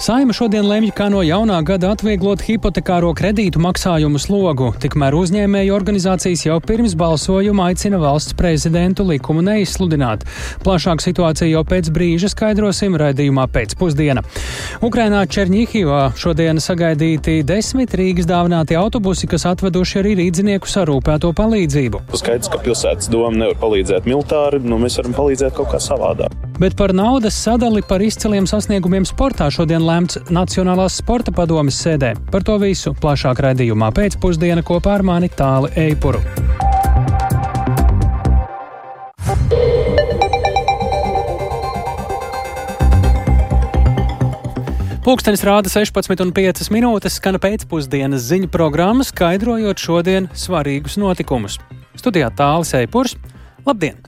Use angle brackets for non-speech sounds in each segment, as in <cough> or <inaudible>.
Saima šodien lemj, kā no jaunā gada atvieglot hipotekāro kredītu maksājumu slogu, tikmēr uzņēmēju organizācijas jau pirms balsojuma aicina valsts prezidentu likumu neizsludināt. Plašāk situāciju jau pēc brīža skaidrosim raidījumā pēcpusdiena. Ukrainā Čerņihivā šodien sagaidīti desmit Rīgas dāvināti autobusi, kas atveduši arī rīdzinieku sarūpēto palīdzību. Skaidrs, ka pilsētas doma nevar palīdzēt militāri, nu mēs varam palīdzēt kaut kā savādāk. Bet par naudas sadali par izciliem sasniegumiem sportā šodien lēmts Nacionālās sporta padomes sēdē. Par to visu plašāk raidījumā pēcpusdiena kopā ar mani Tāli Eipuru. Pūkstens rāda 16,5 minūtes, skan pēcpusdienas ziņu programma, skaidrojot šodien svarīgus notikumus. Studijā tālāk Eipurs. Labdien!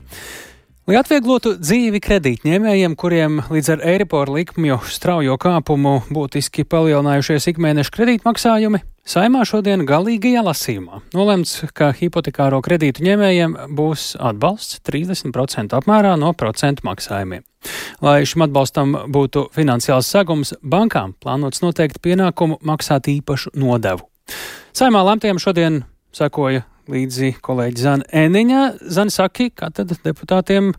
Lai atvieglotu dzīvi kredītņēmējiem, kuriem līdz ar Eiriporu likmju straujo kāpumu būtiski palielinājušies ikmēneša kredītmaksājumi, Saimā šodien galīgajā lasījumā nolemts, ka hipotekāro kredītu ņēmējiem būs atbalsts 30% apmērā no procentu maksājumiem. Lai šim atbalstam būtu finansiāls segums, bankām plānots noteikt pienākumu maksāt īpašu nodevu. Saimā lemtiem šodien sekoja līdzi kolēģi Zana Eniņa. Zana saki, kā tad deputātiem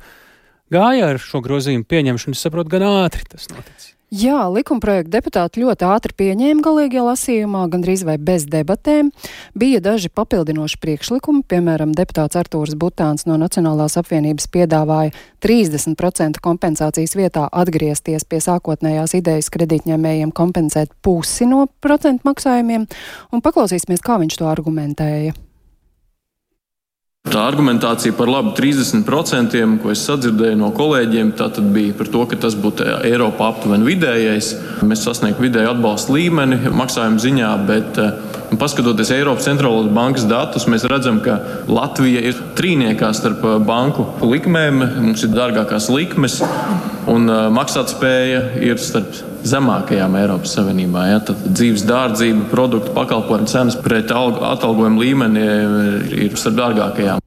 gāja ar šo grozījumu pieņemšanu? Es saprotu, gan ātri tas noticis. Jā, likumprojektu deputāti ļoti ātri pieņēma galīgajā lasījumā, gandrīz vai bez debatēm. Bija daži papildinoši priekšlikumi, piemēram, deputāts Artūrs Butāns no Nacionālās apvienības piedāvāja 30% kompensācijas vietā atgriezties pie sākotnējās idejas kredītņēmējiem kompensēt pusi no procentu maksājumiem, un paklausīsimies, kā viņš to argumentēja. Tā argumentācija par labu 30%, ko es sadzirdēju no kolēģiem, bija par to, ka tas būtu Eiropā aptuveni vidējais. Mēs sasniegtu vidēju atbalsta līmeni maksājuma ziņā, bet nu, paskatoties Eiropas centrālās bankas datus, mēs redzam, ka Latvija ir trīniekā starp banku likmēm. Mums ir dārgākās likmes un maksātspēja ir starp zemākajām Eiropas Savienībā. Ja? Tad dzīves dārdzība, produktu pakalpojumu cenas pret atalgojumu līmeni ir starp dārgākajām.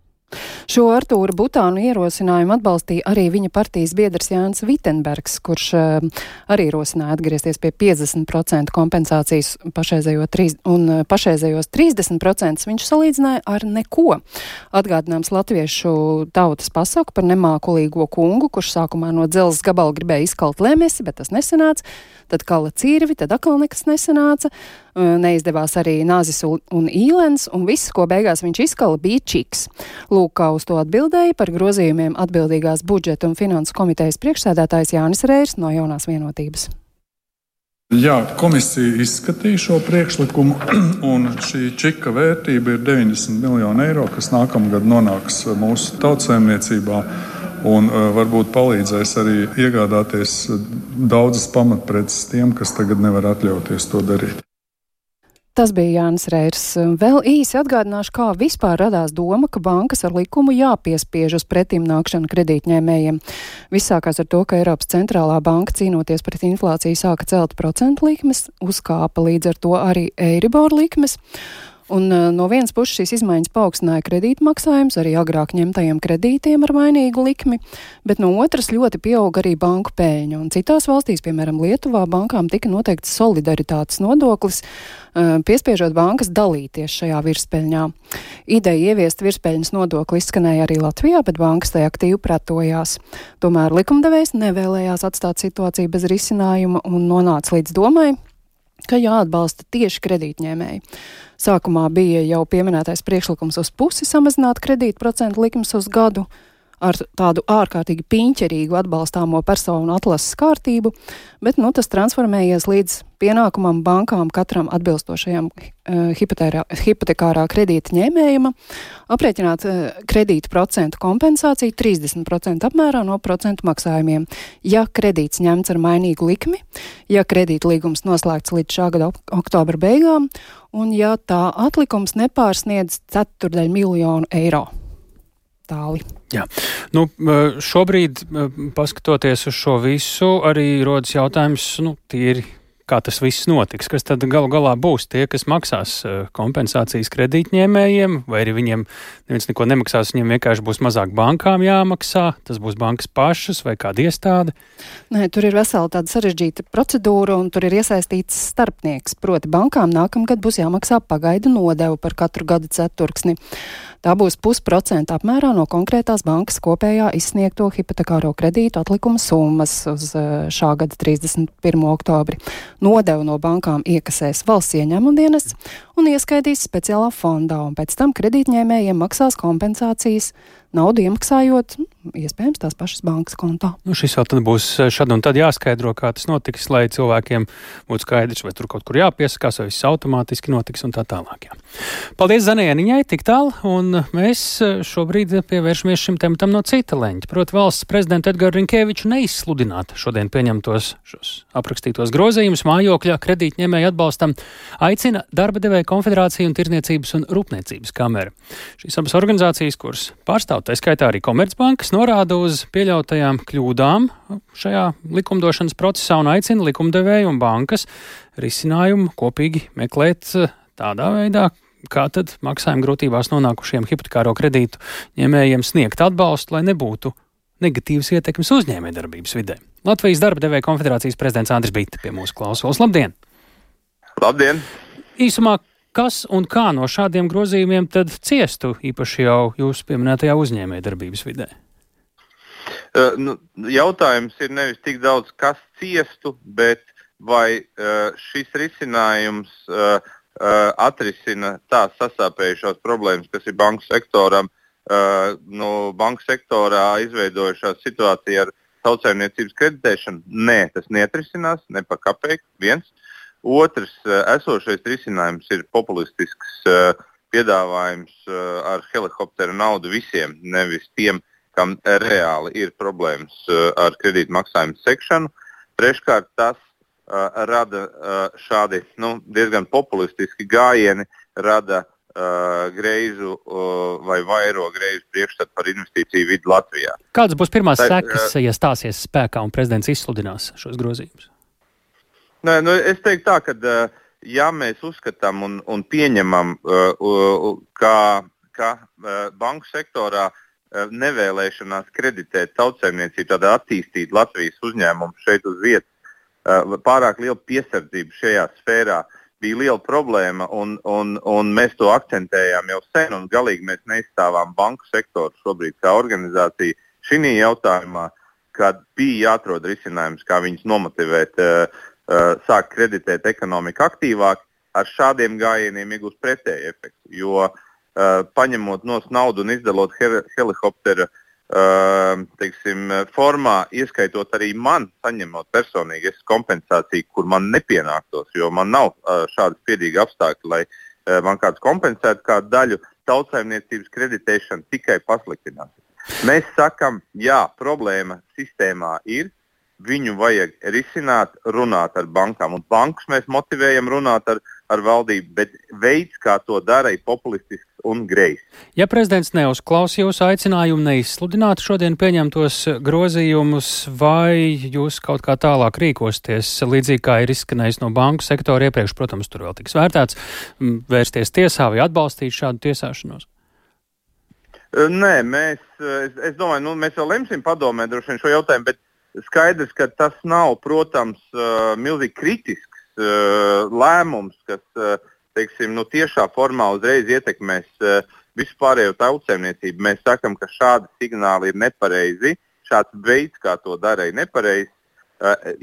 Šo Artūra Butānu ierosinājumu atbalstīja arī viņa partijas biedrs Jānis Vitenbergs, kurš uh, arī rosināja atgriezties pie 50% kompensācijas pašreizējo trīs, un uh, pašreizējos 30% viņš salīdzināja ar neko. Atgādināms latviešu tautas pasaku par nemākulīgo kungu, kurš sākumā no dzelzs gabala gribēja izkalt lemesi, bet tas nesanāca tad kala cirvi, tad atkal nekas nesanāca. Neizdevās arī Nāzis un Īlens, un viss, ko beigās viņš izkala, bija čiks. Lūk, kā uz to atbildēja par grozījumiem atbildīgās budžeta un finanses komitejas priekšsēdētājs Jānis Reirs no jaunās vienotības. Jā, komisija izskatīja šo priekšlikumu, <clears throat> un šī čika vērtība ir 90 miljoni eiro, kas nākamgad nonāks mūsu tautsēmniecībā un uh, varbūt palīdzēs arī iegādāties daudzas pamatpreces tiem, kas tagad nevar atļauties to darīt. Tas bija Jānis Reirs. Vēl īsi atgādināšu, kā vispār radās doma, ka bankas ar likumu jāpiespiež uz pretim nākšanu kredītņēmējiem. Viss sākās ar to, ka Eiropas centrālā banka cīnoties pret inflāciju sāka celt procentu likmes, uzkāpa līdz ar to arī Eiribor likmes. Un, uh, no vienas puses šīs izmaiņas paaugstināja kredītmaksājumus arī agrāk ņemtajiem kredītiem ar mainīgu likmi, bet no otras ļoti pieauga arī banku pēļņa. Un citās valstīs, piemēram, Lietuvā, bankām tika noteikts solidaritātes nodoklis, uh, piespiežot bankas dalīties šajā virspeļņā. Ideja ieviest virspeļņas nodokli izskanēja arī Latvijā, bet bankas tai aktīvi pretojās. Tomēr likumdevējs nevēlējās atstāt situāciju bez risinājuma un nonāca līdz domai, ka jāatbalsta tieši kredītņēmēji. Sākumā bija jau pieminētais priekšlikums uz pusi samazināt kredītprocentu likmes uz gadu, ar tādu ārkārtīgi piņķerīgu atbalstāmo personu atlases kārtību, bet nu, tas transformējies līdz pienākumam bankām katram atbilstošajam uh, hipotekārā kredīta ņēmējuma aprēķināt uh, kredītu procentu kompensāciju 30% apmērā no procentu maksājumiem, ja kredīts ņemts ar mainīgu likmi, ja kredīta līgums noslēgts līdz šā gada ok oktobra beigām un ja tā atlikums nepārsniedz ceturdaļ miljonu eiro tāli. Jā. Nu, šobrīd, paskatoties uz šo visu, arī rodas jautājums, nu, tīri kā tas viss notiks. Kas tad galu galā būs tie, kas maksās eh, kompensācijas kredītņēmējiem, vai arī viņiem neviens neko nemaksās, viņiem vienkārši būs mazāk bankām jāmaksā, tas būs bankas pašas vai kāda iestāde? Nē, tur ir vesela tāda sarežģīta procedūra, un tur ir iesaistīts starpnieks. Proti, bankām nākamgad būs jāmaksā pagaidu nodevu par katru gada ceturksni. Tā būs pusprocenta apmērā no konkrētās bankas kopējā izsniegto hipotekāro kredītu atlikuma summas uz eh, šā gada 31. oktobri. Nodevu no bankām iekasēs valsts ieņēmuma dienests un ieskaidīs speciālā fondā, un pēc tam kredītņēmējiem maksās kompensācijas naudu iemaksājot, iespējams, tās pašas bankas kontā. Nu, šis vēl būs eh, šad un tad jāskaidro, kā tas notiks, lai cilvēkiem būtu skaidrs, vai tur kaut kur jāpiesakās, vai viss automātiski notiks un tā tālāk. Jā. Paldies Zanieniņai, tik tālu, un mēs eh, šobrīd pievēršamies šim tematam no cita leņķa. Proti, valsts prezidenta Edgara Rinkēviča neizsludināt šodien pieņemtos šos aprakstītos grozījumus mājokļa kredītņēmēju atbalstam aicina darba devēja konfederācija un Tirniecības un Rūpniecības kamera. Šīs abas organizācijas, kuras pārstāv pastāv. Tā skaitā arī Komercbankas norāda uz pieļautajām kļūdām šajā likumdošanas procesā un aicina likumdevēju un bankas risinājumu kopīgi meklēt eh, tādā veidā, kā tad maksājuma grūtībās nonākušiem hipotekāro kredītu ņēmējiem sniegt atbalstu, lai nebūtu negatīvas ietekmes uzņēmējdarbības vidē. Latvijas darba devēja konfederācijas prezidents Andris Bīta pie mūsu klausos. Labdien! Labdien! Īsumā, kas un kā no šādiem grozījumiem tad ciestu, īpaši jau jūsu pieminētajā uzņēmējdarbības vidē? Uh, nu, jautājums ir nevis tik daudz, kas ciestu, bet vai uh, šis risinājums uh, uh, atrisina tās sasāpējušās problēmas, kas ir banku sektoram. Uh, nu, banku sektorā izveidojušās situācija ar tautsājumniecības kreditēšanu. Nē, tas neatrisinās ne pa kapeiku. Viens. Otrs eh, esošais risinājums ir populistisks eh, piedāvājums eh, ar helikoptera naudu visiem, nevis tiem, kam reāli ir problēmas ar kredītmaksājumu sekšanu. Treškārt, tas rada šādi nu, diezgan populistiski gājieni, rada uh, greizu uh, vai vairo greizu priekšstatu par investīciju vidi Latvijā. Kādas būs pirmās Tā, sekas, ja stāsies spēkā un prezidents izsludinās šos grozījumus? Nē, nu, es teiktu tā, ka uh, ja mēs uzskatām un, un pieņemam, uh, ka, ka uh, banku sektorā nevēlēšanās kreditēt tautsēmniecību, tādā attīstīt Latvijas uzņēmumu šeit uz vietas, pārāk liela piesardzība šajā sfērā bija liela problēma, un, un, un mēs to akcentējām jau sen, un galīgi mēs neizstāvām banku sektoru šobrīd kā organizācija šī jautājumā, kad bija jāatrod risinājums, kā viņus nomotivēt sāk kreditēt ekonomiku aktīvāk, ar šādiem gājieniem iegūs pretēju efektu. Jo uh, paņemot no naudu un izdalot he helikoptera uh, teiksim, formā, ieskaitot arī man, saņemot personīgi kompensāciju, kur man nepienāktos, jo man nav šādi spiedīgi apstākļi, lai man kāds kompensētu kādu daļu, tautsājumniecības kreditēšana tikai pasliktinās. Mēs sakām, jā, problēma sistēmā ir, viņu vajag risināt, runāt ar bankām. Un bankus mēs motivējam runāt ar, ar valdību, bet veids, kā to dara, ir populistisks un greizs. Ja prezidents neuzklaus jūsu aicinājumu neizsludināt šodien pieņemtos grozījumus, vai jūs kaut kā tālāk rīkosties, līdzīgi kā ir izskanējis no banku sektora iepriekš, protams, tur vēl tiks vērtēts, vērsties tiesā vai atbalstīt šādu tiesāšanos? Nē, mēs, es, es domāju, nu, mēs vēl lemsim padomē droši vien šo jautājumu, bet Skaidrs, ka tas nav, protams, milzīgi kritisks lēmums, kas teiksim, nu, tiešā formā uzreiz ietekmēs visu pārējo tautsēmniecību. Mēs sakām, ka šādi signāli ir nepareizi, šāds veids, kā to dara, ir nepareizs.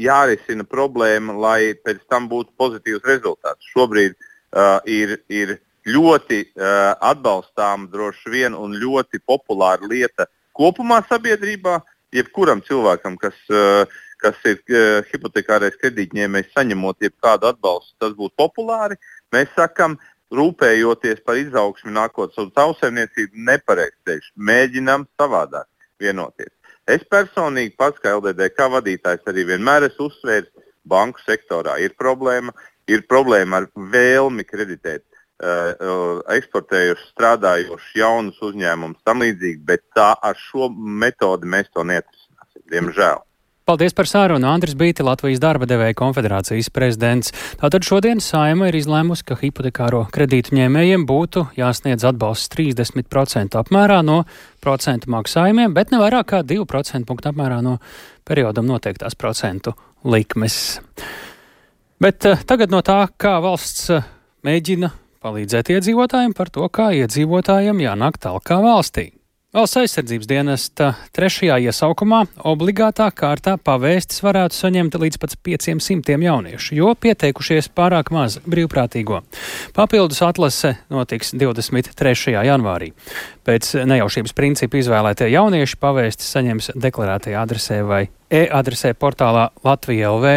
Jārisina problēma, lai pēc tam būtu pozitīvs rezultāts. Šobrīd uh, ir, ir ļoti uh, atbalstāma, droši vien, un ļoti populāra lieta kopumā sabiedrībā. Uh, jebkuram cilvēkam, kas, eh, kas ir eh, hipotekārais kredītņēmējs, saņemot jebkādu atbalstu, tas būtu populāri. Mēs sakam, rūpējoties par izaugsmi nākotnē un tautsēmniecību, nepareizs ceļš. Mēģinām savādāk vienoties. Es personīgi pats, kā LDDK vadītājs, arī vienmēr esmu uzsvērs, banku sektorā ir problēma. Ir problēma ar vēlmi kreditēt eksportējuši, strādājoši jaunus uzņēmumus, tam līdzīgi, bet tā ar šo metodi mēs to neatrisināsim, diemžēl. Paldies par sārunu. Andris Bīti, Latvijas darba devēja konfederācijas prezidents. Tātad šodien saima ir izlēmusi, ka hipotekāro kredītu ņēmējiem būtu jāsniedz atbalsts 30% apmērā no procentu maksājumiem, bet ne vairāk kā 2% punktu apmērā no periodam noteiktās procentu likmes. Bet uh, tagad no tā, kā valsts uh, mēģina palīdzēt iedzīvotājiem par to, kā iedzīvotājiem jānāk tālāk valstī. Valsts aizsardzības dienesta trešajā iesaukumā obligātā kārtā pavēstis varētu saņemt līdz pat 500 jauniešu, jo pieteikušies pārāk maz brīvprātīgo. Papildus atlase notiks 23. janvārī. Pēc nejaušības principa izvēlētie jaunieši pavēstis saņems deklarētajā adresē vai e-adresē portālā Latvija LV.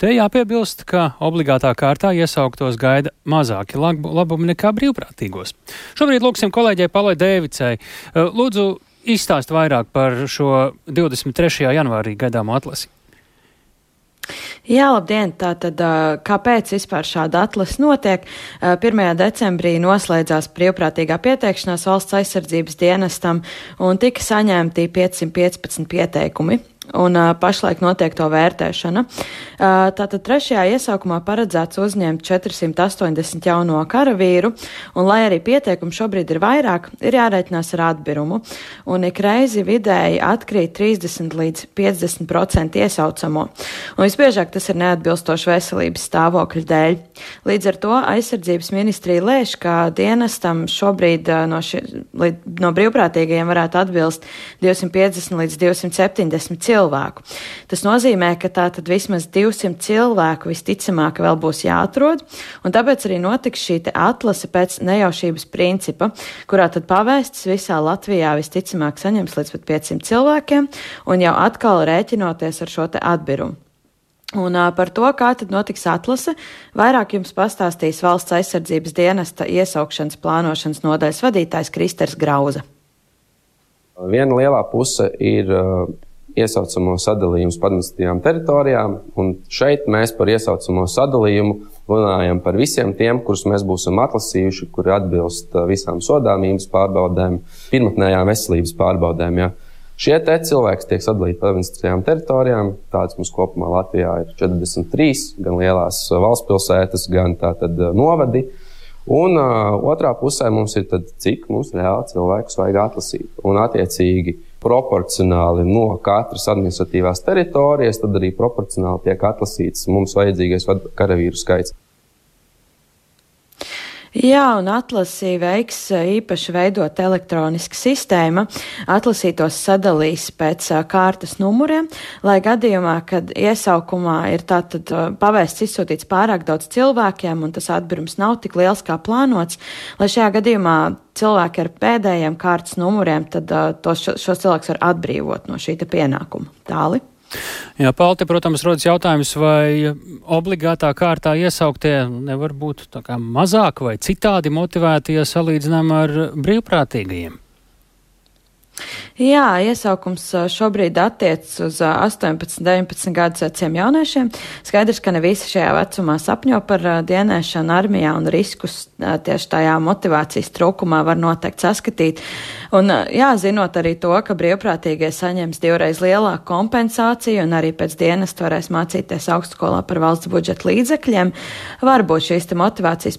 Te jāpiebilst, ka obligātā kārtā iesauktos gaida mazāki labumi nekā brīvprātīgos. Šobrīd lūksim kolēģei Palai Dēvicai. Lūdzu, izstāst vairāk par šo 23. janvārī gaidāmo atlasi. Jā, labdien! Tātad, kāpēc vispār šāda atlase notiek? 1. decembrī noslēdzās brīvprātīgā pieteikšanās valsts aizsardzības dienestam un tika saņemti 515 pieteikumi un uh, pašlaik notiek to vērtēšana. Uh, tātad trešajā iesaukumā paredzēts uzņemt 480 jauno karavīru, un lai arī pieteikumu šobrīd ir vairāk, ir jārēķinās ar atbirumu, un ik reizi vidēji atkrīt 30 līdz 50% iesaucamo, un visbiežāk tas ir neatbilstoši veselības stāvokļa dēļ. Līdz ar to aizsardzības ministrija lēš, ka dienestam šobrīd uh, no, ši, no brīvprātīgajiem varētu atbilst 250 līdz 270 cilvēku cilvēku. Tas nozīmē, ka tā tad vismaz 200 cilvēku visticamāk vēl būs jāatrod, un tāpēc arī notiks šī atlase pēc nejaušības principa, kurā tad pavēstis visā Latvijā visticamāk saņems līdz pat 500 cilvēkiem, un jau atkal rēķinoties ar šo te atbirumu. Un par to, kā tad notiks atlase, vairāk jums pastāstīs valsts aizsardzības dienesta iesaukšanas plānošanas nodaļas vadītājs Kristers Grauza. Viena lielā puse ir iesaucamo sadalījumu pa administratīvām teritorijām. Šeit mēs par iesaucamo sadalījumu runājam par visiem tiem, kurus mēs būsim atlasījuši, kuri atbilst uh, visām sodāmības pārbaudēm, pirmotnējām veselības pārbaudēm. Ja. Šie cilvēki tiek sadalīti pa administratīvām teritorijām. Tādas mums kopumā Latvijā ir 43, gan lielās uh, valsts pilsētas, gan tātad uh, novadi. Un uh, otrā pusē mums ir tad, cik mums reāli cilvēkus vajag atlasīt. Un attiecīgi proporcionāli no katras administratīvās teritorijas, tad arī proporcionāli tiek atlasīts mums vajadzīgais karavīru skaits. Jā, un atlasi veiks īpaši veidot elektroniska sistēma. Atlasītos sadalīs pēc kārtas numuriem, lai gadījumā, kad iesaukumā ir tātad pavēsts izsūtīts pārāk daudz cilvēkiem un tas atbirums nav tik liels kā plānots, lai šajā gadījumā cilvēki ar pēdējiem kārtas numuriem, tad tos, šos cilvēkus var atbrīvot no šī pienākuma. Tāli. Jā, Palti, protams, rodas jautājums, vai obligātā kārtā iesauktie nevar būt mazāk vai citādi motivēti, ja salīdzinām ar brīvprātīgajiem. Jā, iesaukums šobrīd attiecas uz 18, 19 gadus veciem jauniešiem. Skaidrs, ka ne visi šajā vecumā sapņo par dienēšanu armijā un riskus tieši tajā motivācijas trūkumā var noteikti saskatīt. Un, jā, zinot arī to, ka brīvprātīgie saņems divreiz lielāku kompensāciju un arī pēc dienas varēs mācīties augstskolā par valsts budžeta līdzekļiem, var būt šīs motivācijas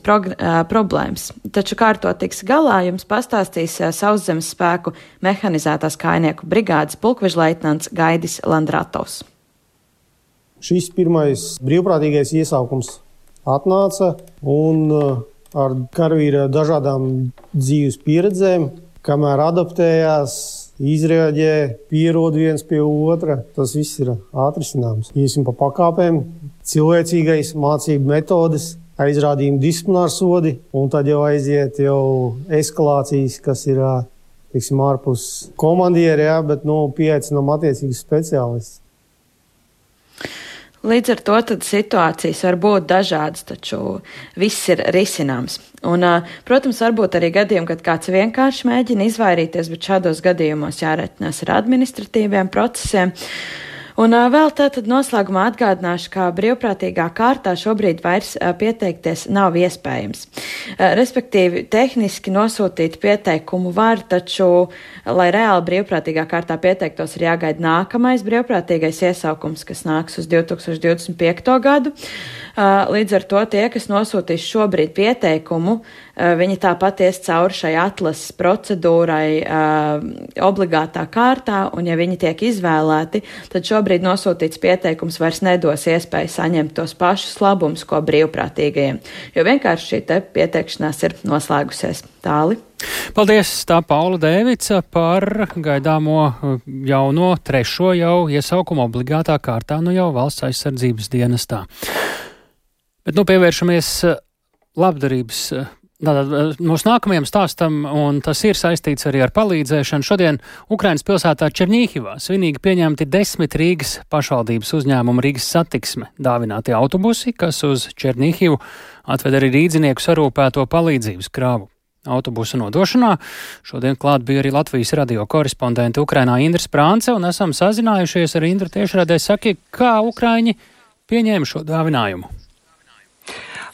problēmas. Taču kā ar to tiks galā, jums pastāstīs sauszemes spēku mehanizētās kainieku brigādes pulkvežleitnants Gaidis Landratovs. Šis pirmais brīvprātīgais iesaukums atnāca un ar karavīra dažādām dzīves pieredzēm kamēr adaptējās, izrēģē, pierod viens pie otra. Tas viss ir atrisināms. Iesim pa pakāpēm, cilvēcīgais mācību metodes. Aizrādījumi disciplināri sodi, un tad jau aiziet jau eskalācijas, kas ir tiksim, ārpus komandieri, jā, bet nu, pieaicinām attiecīgus speciālistus. Līdz ar to situācijas var būt dažādas, taču viss ir risināms. Un, protams, varbūt arī gadījumi, kad kāds vienkārši mēģina izvairīties, bet šādos gadījumos jāreķinās ar administratīviem procesiem. Un vēl tātad noslēgumā atgādināšu, ka brīvprātīgā kārtā šobrīd vairs pieteikties nav iespējams. Respektīvi, tehniski nosūtīt pieteikumu var, taču, lai reāli brīvprātīgā kārtā pieteiktos, ir jāgaida nākamais brīvprātīgais iesaukums, kas nāks uz 2025. gadu. Līdz ar to tie, kas nosūtīs šobrīd pieteikumu, viņi tāpat ies cauri šai atlases procedūrai obligātā kārtā, un ja viņi tiek izvēlēti, tad šobrīd nosūtīts pieteikums vairs nedos iespēju saņemt tos pašus labumus, ko brīvprātīgajiem, jo vienkārši šī te pieteikšanās ir noslēgusies. Tāli. Paldies, tā Paula Dēvica par gaidāmo jauno trešo jau iesaukumu obligātā kārtā, nu jau valsts aizsardzības dienestā. Bet nu pievēršamies eh, labdarības eh, Tātad eh, mūsu nākamajam stāstam, un tas ir saistīts arī ar palīdzēšanu. Šodien Ukrainas pilsētā Černīhivā svinīgi pieņemti desmit Rīgas pašvaldības uzņēmumu Rīgas satiksme dāvinātie autobusi, kas uz Černīhivu atved arī rīdzinieku sarūpēto palīdzības krāvu. Autobusu nodošanā šodien klāt bija arī Latvijas radio korespondente Ukrainā Indra Sprānce, un esam sazinājušies ar Indru tiešradē. Saki, kā Ukraiņi pieņēma šo dāvinājumu?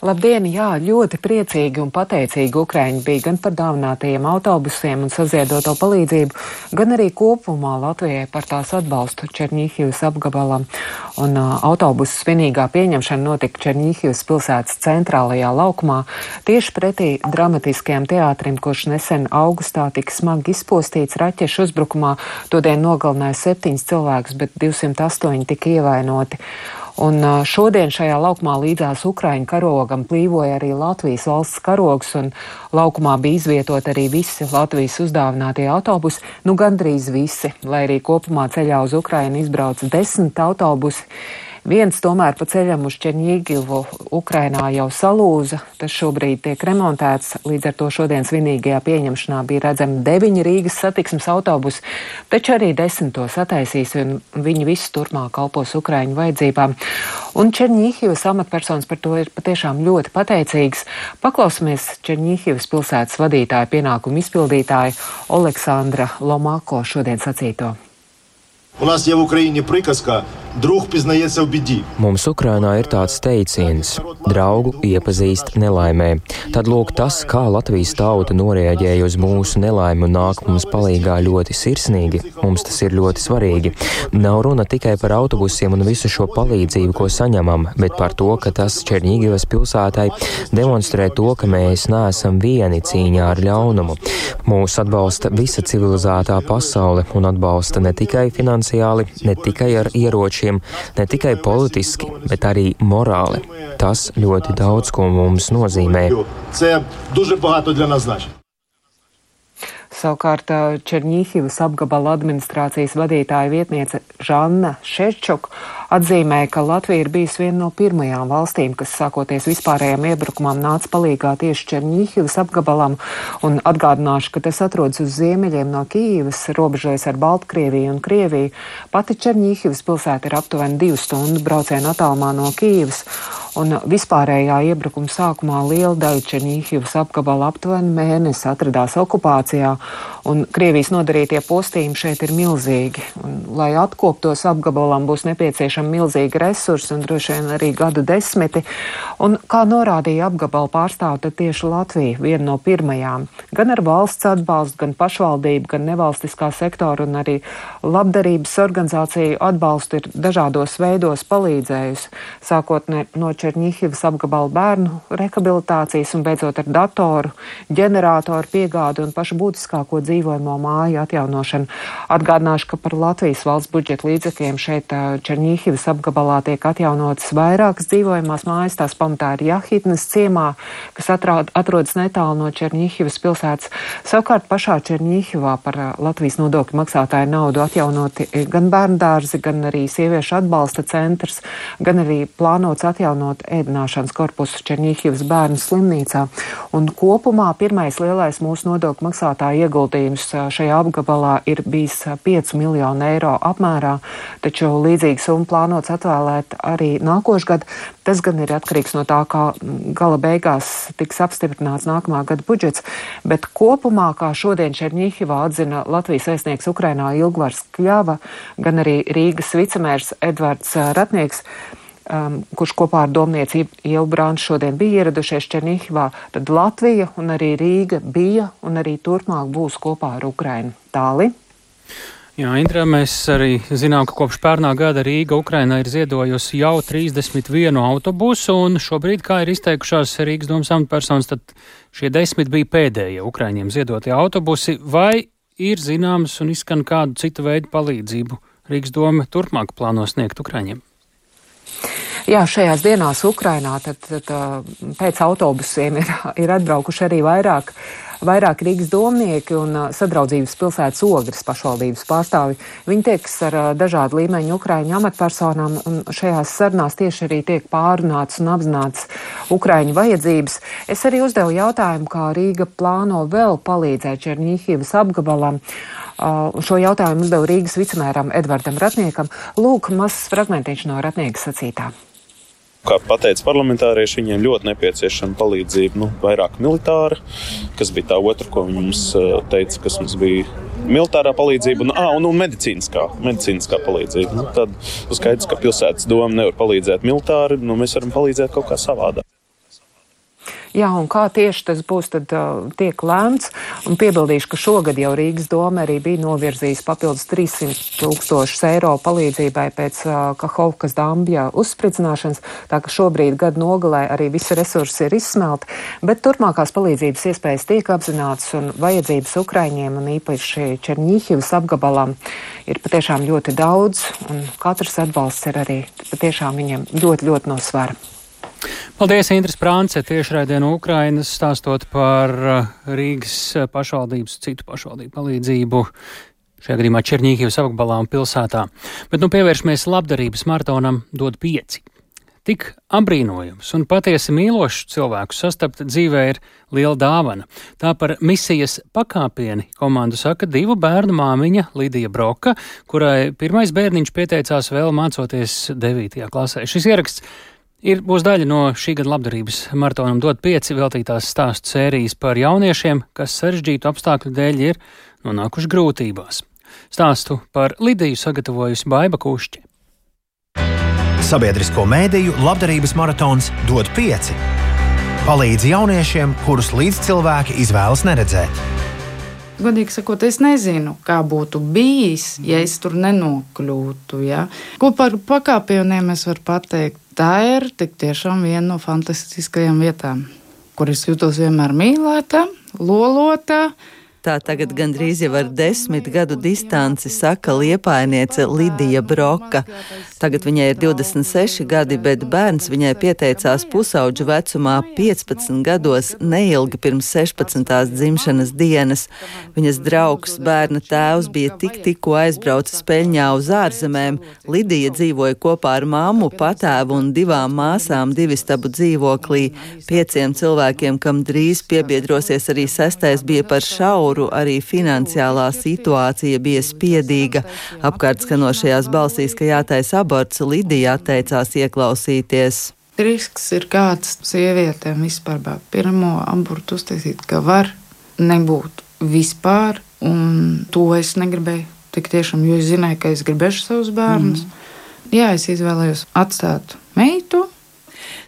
Labdien, jā, ļoti priecīgi un pateicīgi Ukraiņi bija gan par dāvinātajiem autobusiem un saziedoto palīdzību, gan arī kopumā Latvijai par tās atbalstu Černīhivas apgabalam. Un uh, autobusu svinīgā pieņemšana notika Černīhivas pilsētas centrālajā laukumā, tieši pretī dramatiskajam teātrim, kurš nesen augustā tika smagi izpostīts raķešu uzbrukumā. Todien nogalināja septiņus cilvēkus, bet 208 tika ievainoti. Un šodien šajā laukumā līdzās Ukraiņu karogam plīvoja arī Latvijas valsts karogs, un laukumā bija izvietot arī visi Latvijas uzdāvinātie autobusi, nu gandrīz visi, lai arī kopumā ceļā uz Ukrainu izbrauca desmit autobusi. Viens tomēr pa ceļam uz Čerņīgivu Ukrainā jau salūza, tas šobrīd tiek remontēts, līdz ar to šodien svinīgajā pieņemšanā bija redzami deviņi Rīgas satiksmes autobusi, taču arī desmit tos attaisīs un viņi visi turpmāk kalpos Ukraiņu vajadzībām. Un Čerņīhivas amatpersonas par to ir patiešām ļoti pateicīgs. Paklausamies Čerņīhivas pilsētas vadītāja pienākumu izpildītāja Oleksandra Lomako šodien sacīto. У нас є в Україні приказка Друг pieņemts в biді. Mums Ukrainā ir tāds teiciens - draugu iepazīst nelaimē. Tad lūk tas, kā Latvijas tauta noreaģēja uz mūsu nelaimi un nāk mums palīgā ļoti sirsnīgi. Mums tas ir ļoti svarīgi. Nav runa tikai par autobusiem un visu šo palīdzību, ko saņemam, bet par to, ka tas Černīgivas pilsētai demonstrē to, ka mēs neesam vieni cīņā ar ļaunumu. Mūs atbalsta visa civilizētā pasaule un atbalsta ne tikai finansiāli, ne tikai ar ieročiem, ne tikai politiski, bet arī morāli. Tas ļoti daudz ko mums nozīmē. Savukārt Černīhivas apgabala administrācijas vadītāja vietniece Žanna Šeščuk atzīmē, ka Latvija ir bijusi viena no pirmajām valstīm, kas sākoties vispārējām iebrukumam nāca palīgā tieši Černīhivas apgabalam, un atgādināšu, ka tas atrodas uz ziemeļiem no Kīivas, robežojas ar Baltkrieviju un Krieviju. Pati Černīhivas pilsēta ir aptuveni divu stundu braucienu attālumā no Kīivas, un vispārējā iebrukuma sākumā liela daļa Černīhivas apgabala aptuveni mēnesi atradās okupācijā, un Krievijas nodarītie postījumi šeit ir milzīgi. Un, lai atkoptos apgabalam, būs nepieciešami milzīgi resursi un droši vien arī gadu desmiti. Un, kā norādīja apgabala pārstāv, tad tieši Latvija viena no pirmajām, gan ar valsts atbalstu, gan pašvaldību, gan nevalstiskā sektora un arī labdarības organizāciju atbalstu ir dažādos veidos palīdzējusi, sākot no Čerņihivas apgabala bērnu rehabilitācijas un beidzot ar datoru, ģeneratoru piegādu un pašu būtiskāko dzīvojamo māju atjaunošanu. Atgādināšu, ka par Latvijas valsts budžeta līdzekļiem šeit Čerņihivas apgabalā tiek atjaunotas vairākas dzīvojamās mājas. Tās pamatā ir Jahitnes ciemā, kas atrād, atrodas netālu no Čerņihivas pilsētas. Savukārt pašā Čerņihivā par Latvijas nodokļu maksātāju naudu atjaunoti gan bērndārzi, gan arī sieviešu atbalsta centrs, gan arī plānots atjaunot ēdināšanas korpusu Černīhivas bērnu slimnīcā. Un kopumā pirmais lielais mūsu nodokļu maksātāja ieguldījums šajā apgabalā ir bijis 5 miljonu eiro apmērā, taču līdzīga summa plānots atvēlēt arī nākošgad. Tas gan ir atkarīgs no tā, kā gala beigās tiks apstiprināts nākamā gada budžets, bet kopumā, kā šodien Černīhivā atzina Latvijas vēstnieks Ukrainā Ilgvars Kļava, gan arī Rīgas vicemērs Edvards Ratnieks, um, kurš kopā ar domniecību Ielu Brānšu šodien bija ieradušies Černīhivā, tad Latvija un arī Rīga bija un arī turpmāk būs kopā ar Ukrainu. Tāli. Jā, Indra, mēs arī zinām, ka kopš pērnā gada Rīga Ukraina ir ziedojusi jau 31 autobusu, un šobrīd, kā ir izteikušās Rīgas domas amatpersonas, tad šie desmit bija pēdējie Ukraiņiem ziedotie autobusi, vai ir zināms un izskan kādu citu veidu palīdzību Rīgas doma turpmāk plāno sniegt Ukraiņiem? Jā, šajās dienās Ukrainā tad, tad, pēc autobusiem ir, ir atbraukuši arī vairāk uh, vairāk Rīgas domnieki un sadraudzības pilsētas ogres pašvaldības pārstāvi. Viņi tieks ar dažādu līmeņu Ukraiņu amatpersonām, un šajās sarunās tieši arī tiek pārunāts un apzināts Ukraiņu vajadzības. Es arī uzdevu jautājumu, kā Rīga plāno vēl palīdzēt Černīhivas apgabalam. Šo jautājumu uzdevu Rīgas vicemēram Edvardam Ratniekam. Lūk, mazs fragmentiņš no Ratnieka sacītā. Kā pateica parlamentārieši, viņiem ļoti nepieciešama palīdzība, nu, vairāk militāra, kas bija tā otra, ko viņi mums teica, kas mums bija militārā palīdzība un, ah, un, un medicīniskā, medicīniskā palīdzība. Nu, tad skaidrs, ka pilsētas doma nevar palīdzēt militāri, nu, mēs varam palīdzēt kaut kā savādāk. Jā, un kā tieši tas būs, tad uh, tiek lēmts. Un piebildīšu, ka šogad jau Rīgas doma arī bija novirzījis papildus 300 tūkstošus eiro palīdzībai pēc uh, Kahovkas dambja uzspridzināšanas, tā ka šobrīd gada nogalē arī visi resursi ir izsmelti, bet turpmākās palīdzības iespējas tiek apzināts un vajadzības Ukraiņiem un īpaši Černīhivas apgabalam ir patiešām ļoti daudz, un katrs atbalsts ir arī patiešām viņiem ļoti, ļoti no svara. Paldies, Indras Prānce, tiešraidē no Ukrainas, stāstot par uh, Rīgas uh, pašvaldības, citu pašvaldību palīdzību. Šajā gadījumā Černīgijas apgabalā un pilsētā. Bet nu pievēršamies labdarības maratonam dod pieci. Tik apbrīnojams un patiesi mīlošs cilvēku sastapt dzīvē ir liela dāvana. Tā par misijas pakāpieni komandu saka divu bērnu māmiņa Lidija Broka, kurai pirmais bērniņš pieteicās vēl mācoties 9. klasē. Šis ieraksts Ir būs daļa no šī gada labdarības maratonam dot pieci veltītās stāstu sērijas par jauniešiem, kas sarežģītu apstākļu dēļ ir nonākuši grūtībās. Stāstu par Lidiju sagatavojusi Baiva Kušķi. Sabiedrisko mēdīju labdarības maratons dod pieci. Palīdz jauniešiem, kurus līdzcilvēki izvēlas neredzēt. Godīgi sakot, es nezinu, kā būtu bijis, ja es tur nenokļūtu. Ja? Ko par pakāpieniem es varu pateikt? tā ir tiešām viena no fantastiskajām vietām, kur es jūtos vienmēr mīlēta, lolota. Tā tagad gandrīz jau ar desmit gadu distanci saka liepainiece Lidija Broka. Tagad viņai ir 26 gadi, bet bērns viņai pieteicās pusauģu vecumā 15 gados, neilgi pirms 16. dzimšanas dienas. Viņas draugs, bērna tēvs, bija tik tikko aizbraucis peļņā uz ārzemēm. Lidija dzīvoja kopā ar māmu, patēvu un divām māsām divistabu dzīvoklī. Pieciem cilvēkiem, kam drīz piebiedrosies arī sestais, bija par šauru kuru arī finansiālā situācija bija spiedīga. Apkārt skanošajās balsīs, ka jātaisa aborts, Lidija atteicās ieklausīties. Risks ir kāds sievietēm vispār pirmo abortu uztaisīt, ka var nebūt vispār, un to es negribēju. Tik tiešām, jo es zināju, ka es gribēšu savus bērnus. Mm. Jā, es izvēlējos atstāt meitu,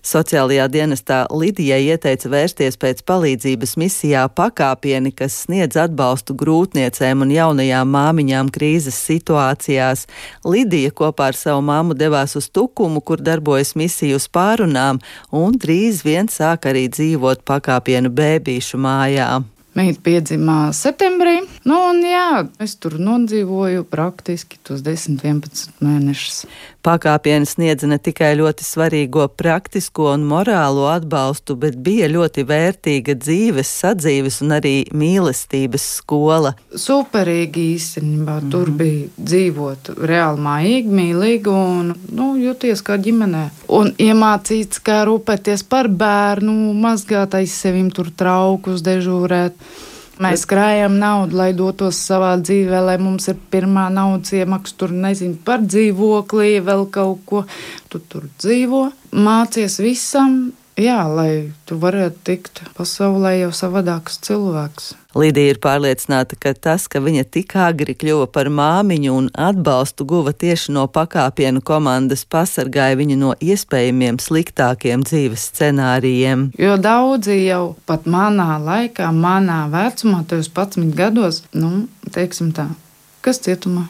Sociālajā dienestā Lidijai ieteica vērsties pēc palīdzības misijā pakāpieni, kas sniedz atbalstu grūtniecēm un jaunajām māmiņām krīzes situācijās. Lidija kopā ar savu māmu devās uz Tukumu, kur darbojas misiju uz pārunām, un drīz vien sāk arī dzīvot pakāpienu bēbīšu mājā. Meita piedzimā septembrī, Nu, un jā, es tur nodzīvoju praktiski tos 10, 11 mēnešus. Pakāpiens sniedza ne tikai ļoti svarīgo praktisko un morālo atbalstu, bet bija ļoti vērtīga dzīves, sadzīves un arī mīlestības skola. Superīgi īstenībā. Mm. Tur bija dzīvot reāli mājīgi, mīlīgi un nu, jūties kā ģimenē. Un iemācīts, kā rūpēties par bērnu, mazgāt aiz sevim tur traukus, dežūrēt. Mēs krājam naudu, lai dotos savā dzīvē, lai mums ir pirmā naudas iemaksa, tur nezinu par dzīvoklī, vēl kaut ko. Tu tur dzīvo, mācies visam, jā, lai tu varētu tikt pasaulē jau savādāks cilvēks. Lidija ir pārliecināta, ka tas, ka viņa tik agri kļuva par māmiņu un atbalstu guva tieši no pakāpienu komandas, pasargāja viņu no iespējamiem sliktākiem dzīves scenārijiem. Jo daudzi jau pat manā laikā, manā vecumā, 11 gados, nu, teiksim tā, kas cietumā?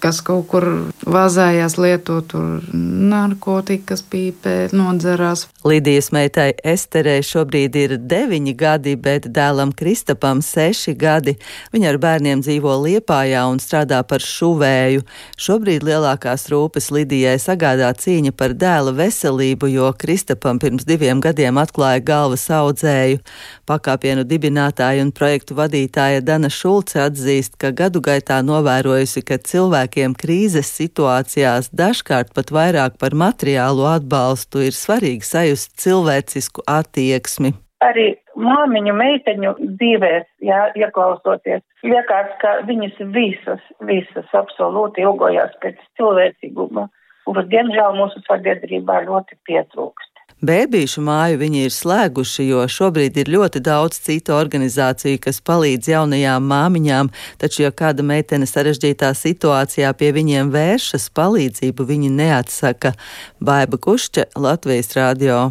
Kas kaut kur vazājās lietot narkotikas, pīpē, nodzerās. Lidijas meitai Esterei šobrīd ir deviņi gadi, bet dēlam Kristapam seši gadi. Viņa ar bērniem dzīvo Liepājā un strādā par šuvēju. Šobrīd lielākās rūpes Lidijai sagādā cīņa par dēla veselību, jo Kristapam pirms diviem gadiem atklāja galvas audzēju. Pakāpienu dibinātāja un projektu vadītāja Dana Šulce atzīst, ka gadu gaitā novērojusi, ka cilvēki cilvēkiem krīzes situācijās dažkārt pat vairāk par materiālo atbalstu ir svarīgi sajust cilvēcisku attieksmi. Arī māmiņu, meiteņu dzīvēs, jā, ieklausoties, liekas, ka viņas visas, visas absolūti ilgojās pēc cilvēcīguma, kuru, diemžēl, mūsu sabiedrībā ļoti pietrūkst. Bēbīšu māju viņi ir slēguši, jo šobrīd ir ļoti daudz citu organizāciju, kas palīdz jaunajām māmiņām, taču, ja kāda meitene sarežģītā situācijā pie viņiem vēršas, palīdzību viņi neatsaka. Baiba Kušķa, Latvijas radio.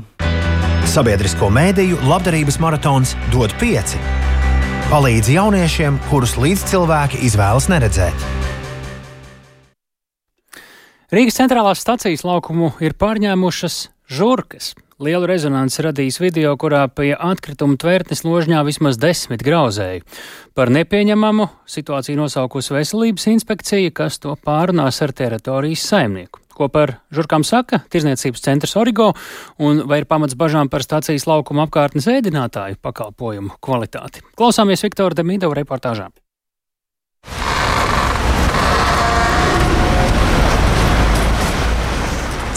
Sabiedrisko mēdīju labdarības maratons dod pieci. Palīdz jauniešiem, kurus līdzcilvēki izvēlas neredzēt. Rīgas centrālās stacijas laukumu ir pārņēmušas žurkas. Lielu rezonanci radījis video, kurā pie atkrituma tvērtnes ložņā vismaz desmit grauzēju. Par nepieņemamu situāciju nosaukusi veselības inspekcija, kas to pārunās ar teritorijas saimnieku. Ko par žurkām saka Tirzniecības centrs Origo un vai ir pamats bažām par stācijas laukuma apkārtnes ēdinātāju pakalpojumu kvalitāti? Klausāmies Viktora Demīdova reportāžā.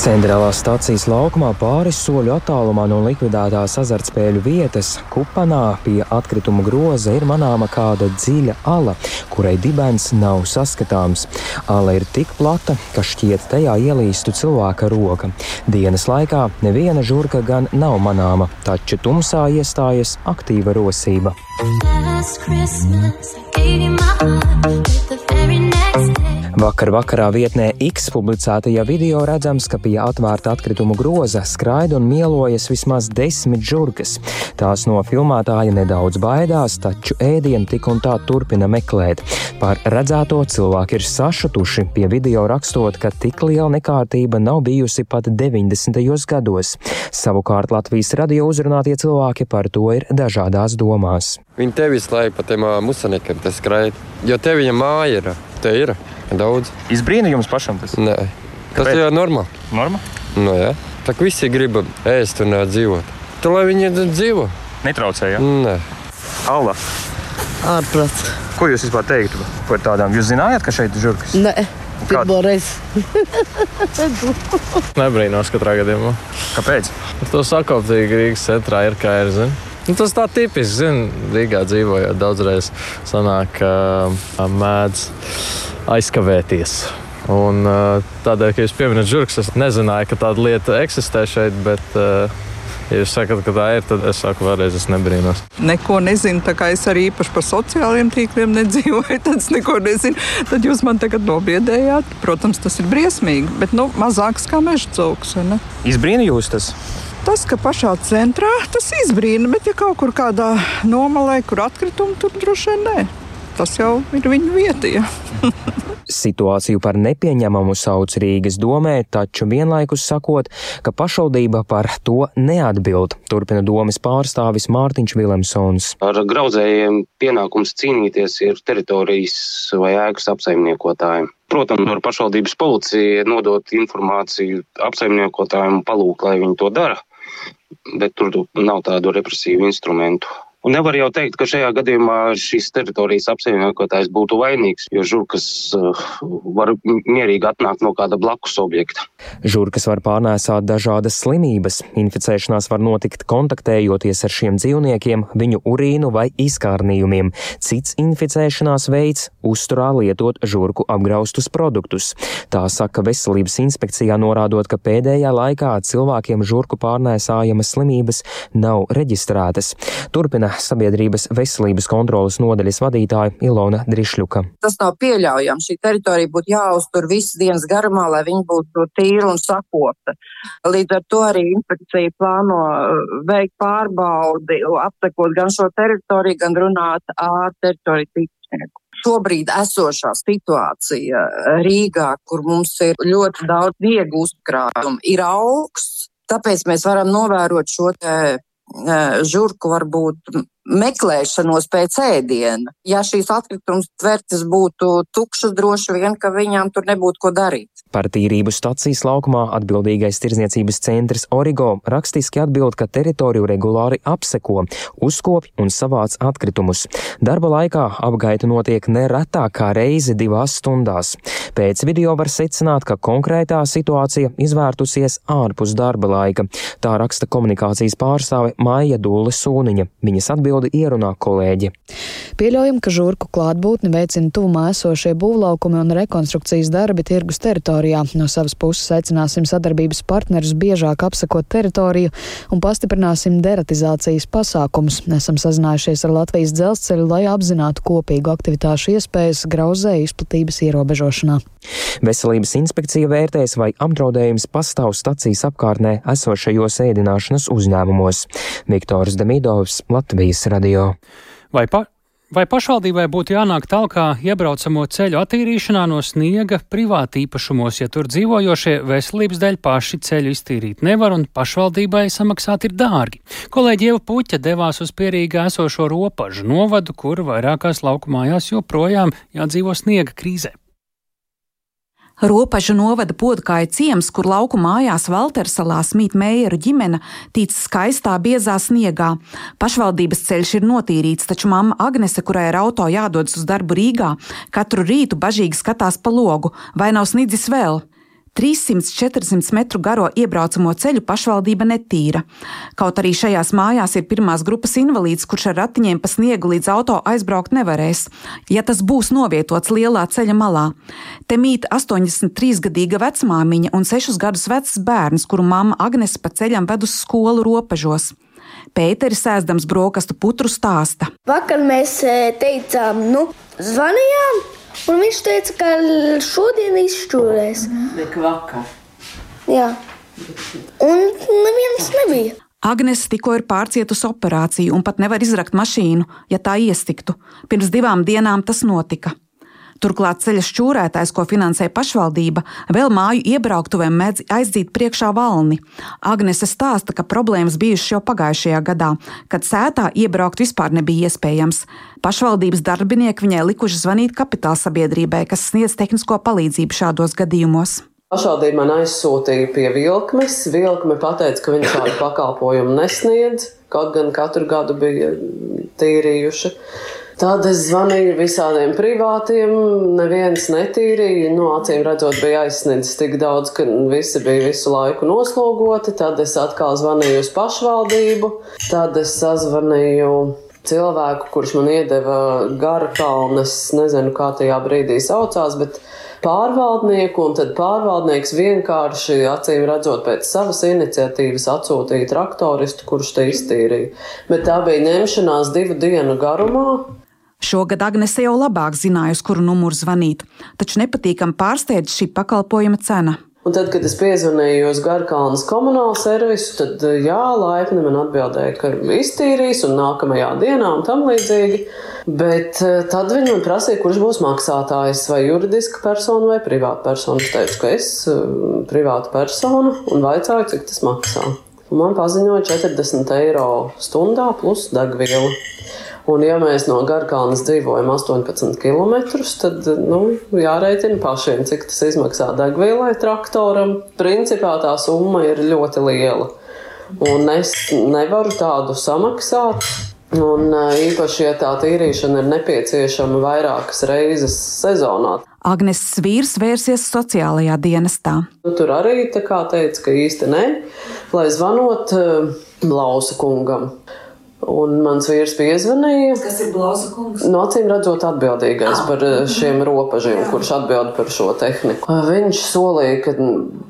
Centrālās stācijas laukumā pāris soļu attālumā no likvidētās azartspēļu vietas Kupanā pie atkrituma groza ir manāma kāda dziļa ala, kurai dibens nav saskatāms. Ala ir tik plata, ka šķiet tajā ielīstu cilvēka roka. Dienas laikā neviena žurka gan nav manāma, taču tumsā iestājas aktīva rosība. Last Christmas, I gave you my heart, Vakar vakarā vietnē X publicētajā video redzams, ka pie atvērta atkritumu groza skraida un mielojas vismaz desmit žurkas. Tās no filmētāja nedaudz baidās, taču ēdienu tik un tā turpina meklēt. Par redzēto cilvēki ir sašutuši, pie video rakstot, ka tik liela nekārtība nav bijusi pat 90. gados. Savukārt Latvijas radio uzrunātie cilvēki par to ir dažādās domās. Viņi tevi visu laiku pa tiem musanikam skraida, jo te viņa māja ir. Te ir. Daudz. Izbrīna jums pašam tas? Nē, tas Kāpēc? ir normāli. Norma? Nu, jā. Tā kā visi grib ēst un dzīvot. Tad lai viņi dzīvo. Netraucēja? Nē. Alda. Ārprāts. Ko jūs vispār teiktu par tādām? Jūs zinājāt, ka šeit ir žurkas? Nē. Pirmo reizi. Nebrīnos katrā gadījumā. Kāpēc? To sakoptīgi Rīgas centrā ir kā ir. Zin? Nu, tas tā tipiski, zin, Rīgā dzīvojot daudzreiz sanāk, ka mēdz aizkavēties. Un, tādēļ, ka jūs pieminat žurkas, es nezināju, ka tāda lieta eksistē šeit, bet, ja jūs sakat, ka tā ir, tad es saku, vēlreiz es nebrīnos. Neko nezinu, tā kā es arī īpaši par sociālajiem tīkliem nedzīvoju, <laughs> tad es neko nezinu. Tad jūs man tagad nobiedējāt. Protams, tas ir briesmīgi, bet nu, mazāks kā meža cūks. Izbrīna jūs tas? Tas, ka pašā centrā tas izbrīna, bet ja kaut kur kādā nomalē, kur atkritumi, tur droši vien nē. Tas jau ir viņa vieta. Ja. <laughs> Situāciju par nepieņemamu sauc Rīgas domē, taču vienlaikus sakot, ka pašvaldība par to neatbild, turpina domas pārstāvis Mārtiņš Vilemsons. Ar graudzējiem pienākums cīnīties ir teritorijas vai ēkas apsaimniekotājiem. Protams, var pašvaldības policija nodot informāciju apsaimniekotājiem un palūk, lai viņi to dara, bet tur nav tādu represīvu instrumentu. Un nevar jau teikt, ka šajā gadījumā šīs teritorijas apsaimniekotājs būtu vainīgs, jo žurkas uh, var mierīgi atnākt no kāda blakus objekta. Žurkas var pārnēsāt dažādas slimības. Inficēšanās var notikt kontaktējoties ar šiem dzīvniekiem, viņu urīnu vai izkārnījumiem. Cits inficēšanās veids - uzturā lietot žurku apgraustus produktus. Tā saka veselības inspekcijā, norādot, ka pēdējā laikā cilvēkiem žurku pārnēsājamas slimības nav reģistrētas. Turpina sabiedrības veselības kontrolas nodaļas vadītāja Ilona Drišļuka. Tas nav pieļaujams. Šī teritorija būtu jāuztur visas dienas garumā, lai viņa būtu tīra un sakota. Līdz ar to arī inspekcija plāno uh, veikt pārbaudi, apsekot gan šo teritoriju, gan runāt ar teritoriju tīkšnieku šobrīd esošā situācija Rīgā, kur mums ir ļoti daudz sniegu uzkrājumu, ir augsts. Tāpēc mēs varam novērot šo žurku varbūt meklēšanos pēc ēdiena. Ja šīs atkritums tvertes būtu tukšas, droši vien, ka viņām tur nebūtu ko darīt. Par tīrību stacijas laukumā atbildīgais tirzniecības centrs Origo rakstiski atbild, ka teritoriju regulāri apseko, uzkopj un savāc atkritumus. Darba laikā apgaita notiek neretāk kā reizi divās stundās. Pēc video var secināt, ka konkrētā situācija izvērtusies ārpus darba laika. Tā raksta komunikācijas pārstāve Maija Dūle Sūniņa. Viņas atbildi ierunā kolēģi. Pieļaujam, ka žurku klātbūtni veicina tuvumā esošie būvlaukumi un rekonstrukcijas darbi tirgus teritorijā. No savas puses aicināsim sadarbības partnerus biežāk apsakot teritoriju un pastiprināsim deratizācijas pasākumus. Esam sazinājušies ar Latvijas dzelzceļu, lai apzinātu kopīgu aktivitāšu iespējas grauzēju izplatības ierobežošanā. Veselības inspekcija vērtēs, vai apdraudējums pastāv stacijas apkārtnē esošajos ēdināšanas uzņēmumos. Viktors Demidovs, Latvijas radio. Vai pa Vai pašvaldībai būtu jānāk talkā iebraucamo ceļu attīrīšanā no sniega privāti īpašumos, ja tur dzīvojošie veselības dēļ paši ceļu iztīrīt nevar un pašvaldībai samaksāt ir dārgi? Kolēģi Ieva Puķa devās uz pierīgā esošo ropažu novadu, kur vairākās laukumājās joprojām jādzīvo sniega krīzē. Ropažu novada podkāja ciems, kur lauku mājās Valtersalā smīt mējeru ģimene, tic skaistā biezā sniegā. Pašvaldības ceļš ir notīrīts, taču mamma Agnese, kurai ar auto jādodas uz darbu Rīgā, katru rītu bažīgi skatās pa logu, vai nav snidzis vēl. 300-400 metru garo iebraucamo ceļu pašvaldība netīra. Kaut arī šajās mājās ir pirmās grupas invalīds, kurš ar ratiņiem pa sniegu līdz auto aizbraukt nevarēs, ja tas būs novietots lielā ceļa malā. Te mīt 83-gadīga vecmāmiņa un 6 gadus vecs bērns, kuru mamma Agnes pa ceļam ved uz skolu robežos. Pēteris sēzdams brokastu putru stāsta. Vakar mēs eh, teicām, nu, zvanījām Un viņš teica, ka šodien izšķūrēs. Bet vakar. Jā. Un neviens nebija. Agnēs tikko ir pārcietusi operāciju un pat nevar izrakt mašīnu, ja tā iestiktu. Pirms divām dienām tas notika. Turklāt ceļa šķūrētājs, ko finansē pašvaldība, vēl māju iebrauktuvēm mēdz aizdzīt priekšā valni. Agnese stāsta, ka problēmas bijušas jau pagājušajā gadā, kad sētā iebraukt vispār nebija iespējams. Pašvaldības darbinieki viņai likuši zvanīt kapitāla sabiedrībai, kas sniedz tehnisko palīdzību šādos gadījumos. Pašvaldība man aizsūtīja pie vilkmes. Vilkme teica, ka viņi šādu pakalpojumu nesniedz, kaut gan katru gadu bija tīrījuši. Tad es zvanīju visādiem privātiem, neviens netīrīja. Nu, acīm redzot, bija aizsniedzis tik daudz, ka visi bija visu laiku noslogoti. Tad es atkal zvanīju uz pašvaldību, tad es sazvanīju cilvēku, kurš man iedeva gara kalnes, nezinu, kā tajā brīdī saucās, bet pārvaldnieku, un tad pārvaldnieks vienkārši, acīm redzot, pēc savas iniciatīvas atsūtīja traktoristu, kurš te iztīrīja. Bet tā bija ņemšanās divu dienu garumā. Šogad Agnese jau labāk zināja, uz kuru numuru zvanīt, taču nepatīkami pārsteidz šī pakalpojuma cena. Un tad, kad es piezvanīju uz Garkalnas komunālu servisu, tad jā, laipni man atbildēja, ka iztīrīs un nākamajā dienā un tam līdzīgi. Bet eh, tad viņi man prasīja, kurš būs maksātājs, vai juridiska persona vai privāta persona. Es teicu, ka es esmu privāta persona un vaicāju, cik tas maksā. Un man paziņoja 40 eiro stundā plus degviela. Un, ja mēs no Garkalnas dzīvojam 18 km, tad nu, jārēķina pašiem, cik tas izmaksā degvielai traktoram. Principā tā summa ir ļoti liela. Un es nevaru tādu samaksāt. Un īpaši, ja tā tīrīšana ir nepieciešama vairākas reizes sezonā. Agnes vīrs vērsies sociālajā dienestā. Nu, tur arī tā kā teica, ka īsti nē, lai zvanot Blausa kungam. Un mans vīrs piezvanīja. Kas ir Blausa kungs? No acīm redzot, atbildīgais ah. par šiem ropažiem, Jā. kurš atbild par šo tehniku. Viņš solīja, ka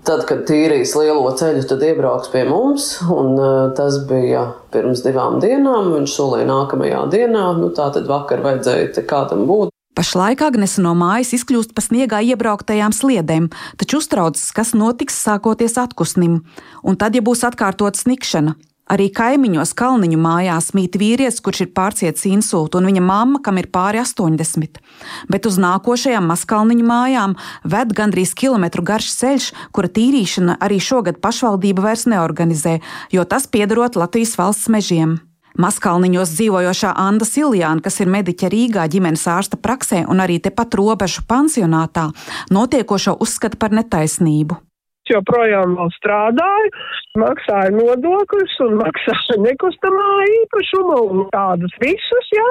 tad, kad tīrīs lielo ceļu, tad iebrauks pie mums. Un tas bija pirms divām dienām. Viņš solīja nākamajā dienā. Nu, tā tad vakar vajadzēja kādam būt. Pašlaik Agnese no mājas izkļūst pa sniegā iebrauktajām sliedēm, taču uztraucas, kas notiks sākoties atkusnim, un tad, ja būs atkārtot snikšana. Arī kaimiņos Kalniņu mājās mīt vīrietis, kurš ir pārcietis insultu, un viņa mamma, kam ir pāri 80. Bet uz nākošajām Maskalniņu mājām ved gandrīz kilometru garš ceļš, kura tīrīšana arī šogad pašvaldība vairs neorganizē, jo tas piederot Latvijas valsts mežiem. Maskalniņos dzīvojošā Anna Siljāna, kas ir mediķa Rīgā ģimenes ārsta praksē un arī tepat robežu pansionātā, notiekošo uzskata par netaisnību joprojām vēl strādāju, maksāju nodokļus un maksāju nekustamā īpašumu un tādus visus, jā.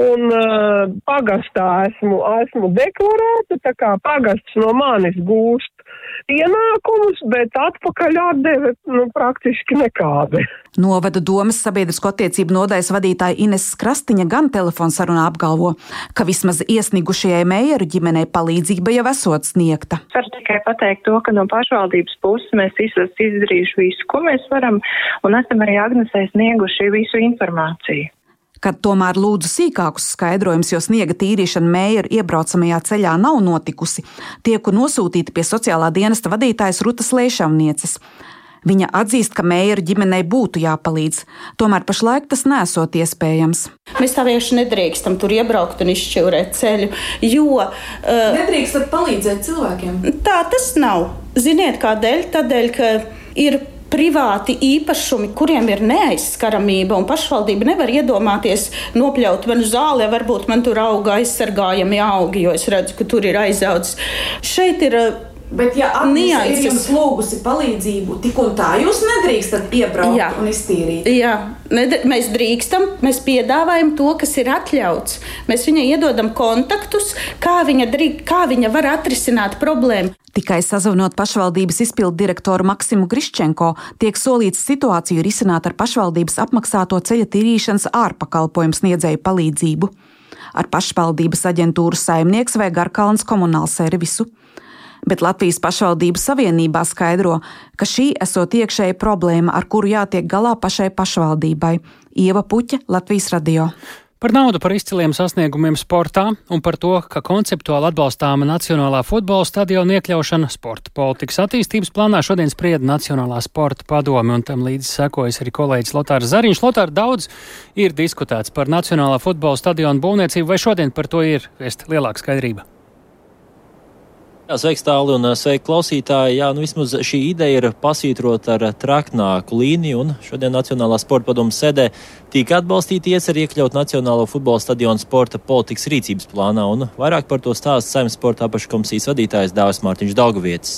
Un uh, pagastā esmu, esmu deklarēta, tā kā pagasts no manis gūst ienākumus, bet atpakaļ atdeve nu, praktiski nekādi. Novada domas sabiedrisko attiecību nodaļas vadītāja Ines Krastiņa gan telefonsarunā apgalvo, ka vismaz iesnigušajai mējeru ģimenei palīdzība jau esot sniegta. Varu tikai pateikt to, ka no pašvaldības puses mēs esam izdarījuši visu, ko mēs varam, un esam arī Agnesē snieguši visu informāciju kad tomēr lūdzu sīkākus skaidrojumus, jo sniega tīrīšana mēra iebraucamajā ceļā nav notikusi, tieku nosūtīta pie sociālā dienesta vadītājas Rutas Lēšavnieces. Viņa atzīst, ka mēra ģimenei būtu jāpalīdz, tomēr pašlaik tas nesot iespējams. Mēs tā vienkārši nedrīkstam tur iebraukt un izšķirēt ceļu, jo. Uh, Nedrīkstat palīdzēt cilvēkiem? Tā tas nav. Ziniet, kādēļ? Tādēļ, ka ir privāti īpašumi, kuriem ir neaizskaramība, un pašvaldība nevar iedomāties nopļaut manu zāli, varbūt man tur auga aizsargājami augi, jo es redzu, ka tur ir aizaudzis. Šeit ir Bet, ja Agnese ir jums lūgusi palīdzību, tik un tā jūs nedrīkstat iebraukt Jā. un iztīrīt. Jā, Nedr mēs drīkstam, mēs piedāvājam to, kas ir atļauts. Mēs viņai iedodam kontaktus, kā viņa, drīk, kā viņa var atrisināt problēmu. Tikai sazvanot pašvaldības izpildu direktoru Maksimu Griščenko, tiek solīts situāciju risināt ar pašvaldības apmaksāto ceļa tīrīšanas ārpakalpojumu sniedzēju palīdzību. Ar pašvaldības aģentūru saimnieks vai Garkalns komunālu servisu bet Latvijas pašvaldības savienībā skaidro, ka šī esot iekšēja problēma, ar kuru jātiek galā pašai pašvaldībai. Ieva Puķa, Latvijas radio. Par naudu, par izciliem sasniegumiem sportā un par to, ka konceptuāli atbalstāma Nacionālā futbola stadiona iekļaušana sporta politikas attīstības plānā šodien sprieda Nacionālā sporta padome, un tam līdzi sekojas arī kolēģis Lotārs Zariņš. Lotārs daudz ir diskutēts par Nacionālā futbola stadiona būvniecību, vai šodien par to ir lielāka skaidrība? Jā, sveiks, tālu un sveiki klausītāji. Jā, nu vismaz šī ideja ir pasvītrot ar traknāku līniju, un šodien Nacionālā sporta padomu sēdē tika atbalstīta iecer iekļaut Nacionālo futbola stadionu sporta politikas rīcības plānā, un vairāk par to stāsta saimnes sporta apakškomisijas vadītājs Dāvis Mārtiņš Daugavietis.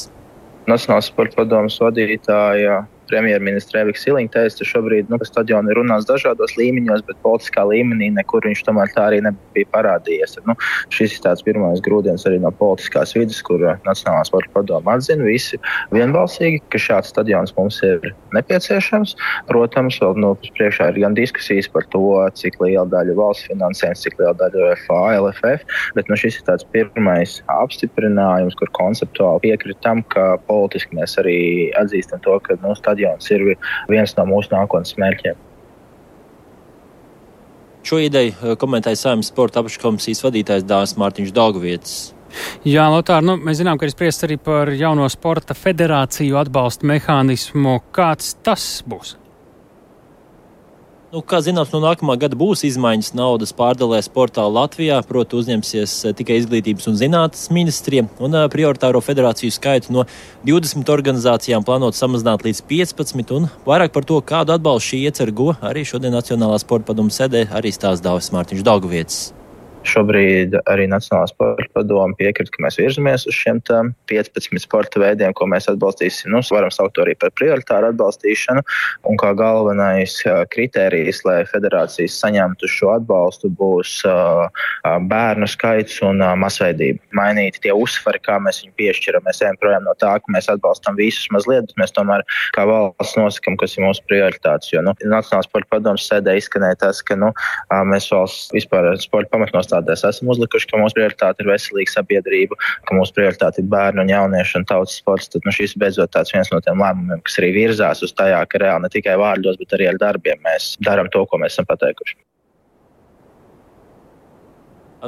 Nacionālās sporta padomas vadītāja premjerministra Evika Siliņa teica, šobrīd nu, stadionu ir runāts dažādos līmeņos, bet politiskā līmenī nekur viņš tomēr tā arī nebija parādījies. Nu, šis ir tāds pirmais grūdienis arī no politiskās vidas, kur Nacionālā sporta padoma atzina visi vienbalsīgi, ka šāds stadions mums ir nepieciešams. Protams, vēl nu, priekšā ir gan diskusijas par to, cik liela daļa valsts finansējums, cik liela daļa FA, LFF, bet nu, šis ir tāds pirmais apstiprinājums, kur konceptuāli piekritam, ka politiski mēs arī atzīstam to, ka nu, stadions stadions ir viens no mūsu nākotnes mērķiem. Šo ideju eh, komentēja Saimnes sporta apakškomisijas vadītājs Dārzs Mārtiņš Daugvietis. Jā, Lotār, nu, mēs zinām, ka ir spriests arī par jauno sporta federāciju atbalsta mehānismu. Kāds tas būs? Nu, kā zināms, no nākamā gada būs izmaiņas naudas pārdalē sportā Latvijā. Proti, uzņemsies eh, tikai izglītības un zinātnes ministrija, un eh, prioritāro federāciju skaitu no 20 organizācijām plānot samazināt līdz 15. Un vairāk par to, kādu atbalstu šī iecer go, arī šodien Nacionālā sporta padoma sēdē arī stāsta Dāvis Mārtiņš Daugavietis. Šobrīd arī Nacionālā sporta padoma piekrīt, ka mēs virzamies uz šiem 15 sporta veidiem, ko mēs atbalstīsim. Nu, varam saukt to arī par prioritāru atbalstīšanu. Un kā galvenais kritērijs, lai federācijas saņemtu šo atbalstu, būs bērnu skaits un masveidība. Mainīti tie uzsvari, kā mēs viņu piešķiram. Mēs ejam projām no tā, ka mēs atbalstam visus mazliet, bet mēs tomēr kā valsts nosakam, kas ir mūsu prioritātes. Jo nu, Nacionālā sporta padomas sēdē izskanēja tas, ka nu, mēs valsts vispār sporta pamatnos nostādēs esam uzlikuši, ka mūsu prioritāte ir veselīga sabiedrība, ka mūsu prioritāte ir bērnu un jauniešu un tautas sports. Tad nu, šis beidzot tāds viens no tiem lēmumiem, kas arī virzās uz tajā, ka reāli ne tikai vārdos, bet arī ar darbiem mēs darām to, ko mēs esam pateikuši.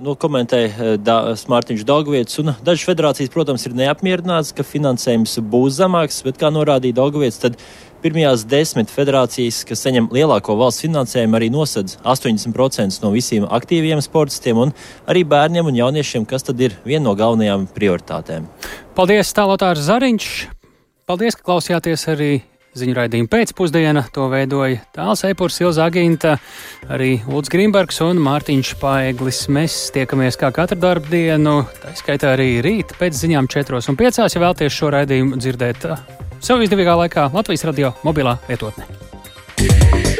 Nu, komentēja eh, da, Mārtiņš Dogvietis. Dažas federācijas, protams, ir neapmierinātas, ka finansējums būs zemāks, bet, kā norādīja Dogvietis, tad pirmajās desmit federācijas, kas saņem lielāko valsts finansējumu, arī nosedz 80% no visiem aktīviem sportistiem un arī bērniem un jauniešiem, kas tad ir viena no galvenajām prioritātēm. Paldies, Tālotārs Zariņš! Paldies, ka klausījāties arī Ziņu raidījumu pēcpusdienā to veidoja Tāls Eipurs, Ilza Aginta, arī Ulds Grimbergs un Mārtiņš Paeglis. Mēs tiekamies kā katru darbu dienu, tā skaitā arī rīt pēc ziņām 4 un 5. Ja vēlties šo raidījumu dzirdēt sev izdevīgā laikā Latvijas radio mobilā lietotne.